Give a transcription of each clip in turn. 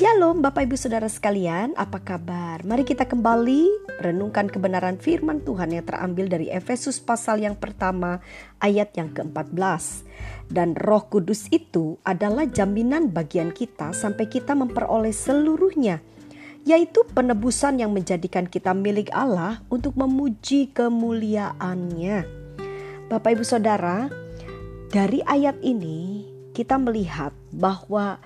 Shalom Bapak Ibu Saudara sekalian, apa kabar? Mari kita kembali renungkan kebenaran firman Tuhan yang terambil dari Efesus pasal yang pertama ayat yang ke-14. Dan roh kudus itu adalah jaminan bagian kita sampai kita memperoleh seluruhnya, yaitu penebusan yang menjadikan kita milik Allah untuk memuji kemuliaannya. Bapak Ibu Saudara, dari ayat ini kita melihat bahwa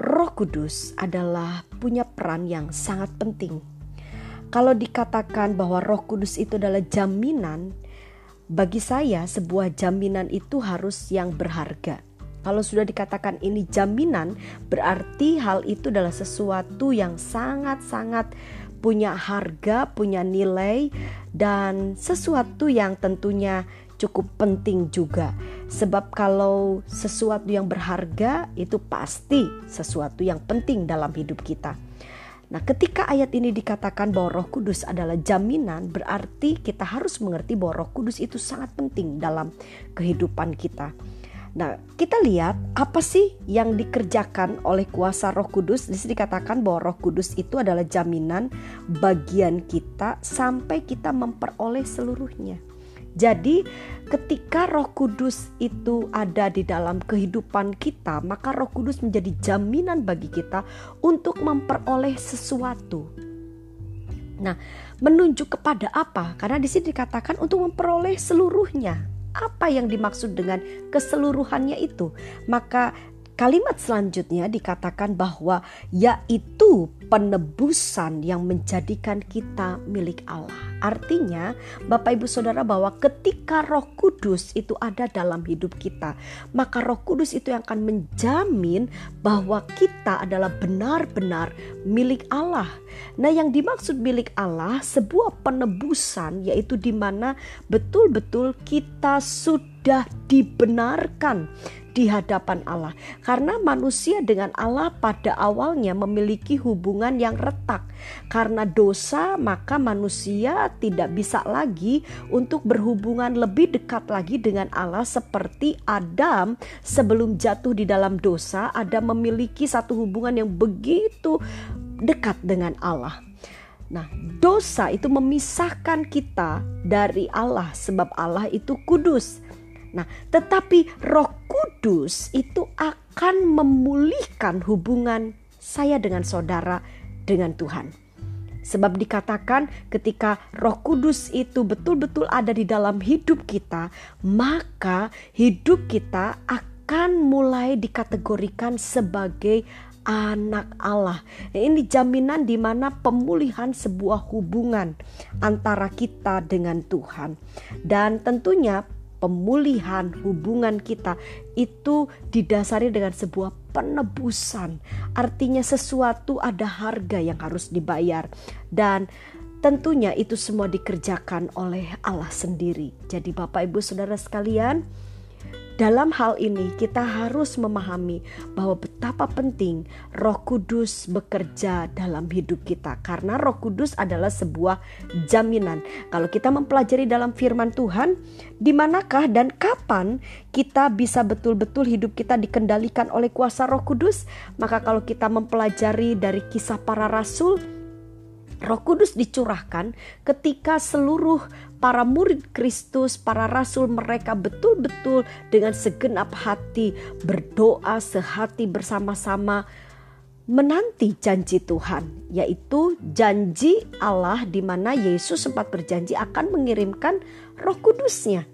Roh Kudus adalah punya peran yang sangat penting. Kalau dikatakan bahwa Roh Kudus itu adalah jaminan, bagi saya sebuah jaminan itu harus yang berharga. Kalau sudah dikatakan ini jaminan, berarti hal itu adalah sesuatu yang sangat-sangat punya harga, punya nilai, dan sesuatu yang tentunya cukup penting juga. Sebab kalau sesuatu yang berharga itu pasti sesuatu yang penting dalam hidup kita. Nah, ketika ayat ini dikatakan bahwa Roh Kudus adalah jaminan, berarti kita harus mengerti bahwa Roh Kudus itu sangat penting dalam kehidupan kita. Nah, kita lihat apa sih yang dikerjakan oleh kuasa Roh Kudus. Di sini dikatakan bahwa Roh Kudus itu adalah jaminan bagian kita sampai kita memperoleh seluruhnya. Jadi, ketika Roh Kudus itu ada di dalam kehidupan kita, maka Roh Kudus menjadi jaminan bagi kita untuk memperoleh sesuatu. Nah, menunjuk kepada apa? Karena di sini dikatakan untuk memperoleh seluruhnya. Apa yang dimaksud dengan keseluruhannya itu? Maka Kalimat selanjutnya dikatakan bahwa yaitu penebusan yang menjadikan kita milik Allah. Artinya, Bapak Ibu Saudara bahwa ketika Roh Kudus itu ada dalam hidup kita, maka Roh Kudus itu yang akan menjamin bahwa kita adalah benar-benar milik Allah. Nah, yang dimaksud milik Allah sebuah penebusan yaitu di mana betul-betul kita sudah dibenarkan di hadapan Allah. Karena manusia dengan Allah pada awalnya memiliki hubungan yang retak. Karena dosa, maka manusia tidak bisa lagi untuk berhubungan lebih dekat lagi dengan Allah seperti Adam sebelum jatuh di dalam dosa, Adam memiliki satu hubungan yang begitu dekat dengan Allah. Nah, dosa itu memisahkan kita dari Allah sebab Allah itu kudus. Nah, tetapi Roh Kudus itu akan memulihkan hubungan saya dengan saudara dengan Tuhan. Sebab dikatakan ketika Roh Kudus itu betul-betul ada di dalam hidup kita, maka hidup kita akan mulai dikategorikan sebagai anak Allah. Ini jaminan di mana pemulihan sebuah hubungan antara kita dengan Tuhan. Dan tentunya pemulihan hubungan kita itu didasari dengan sebuah penebusan. Artinya sesuatu ada harga yang harus dibayar dan tentunya itu semua dikerjakan oleh Allah sendiri. Jadi Bapak Ibu Saudara sekalian, dalam hal ini, kita harus memahami bahwa betapa penting Roh Kudus bekerja dalam hidup kita, karena Roh Kudus adalah sebuah jaminan. Kalau kita mempelajari dalam Firman Tuhan, di manakah dan kapan kita bisa betul-betul hidup kita dikendalikan oleh kuasa Roh Kudus? Maka, kalau kita mempelajari dari kisah para rasul, Roh Kudus dicurahkan ketika seluruh para murid Kristus, para rasul mereka betul-betul dengan segenap hati berdoa sehati bersama-sama menanti janji Tuhan, yaitu janji Allah di mana Yesus sempat berjanji akan mengirimkan Roh Kudusnya.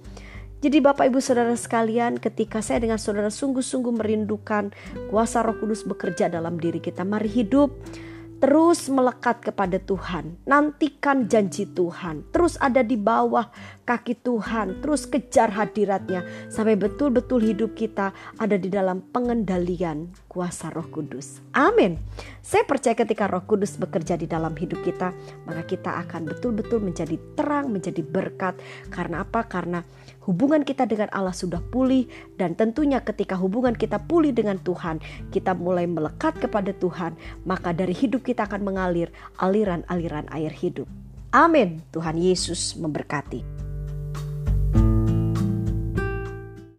Jadi Bapak Ibu Saudara sekalian ketika saya dengan saudara sungguh-sungguh merindukan kuasa roh kudus bekerja dalam diri kita. Mari hidup terus melekat kepada Tuhan, nantikan janji Tuhan, terus ada di bawah kaki Tuhan, terus kejar hadiratnya sampai betul-betul hidup kita ada di dalam pengendalian kuasa Roh Kudus. Amin. Saya percaya ketika Roh Kudus bekerja di dalam hidup kita, maka kita akan betul-betul menjadi terang, menjadi berkat. Karena apa? Karena hubungan kita dengan Allah sudah pulih dan tentunya ketika hubungan kita pulih dengan Tuhan, kita mulai melekat kepada Tuhan, maka dari hidup kita akan mengalir aliran-aliran air hidup. Amin. Tuhan Yesus memberkati.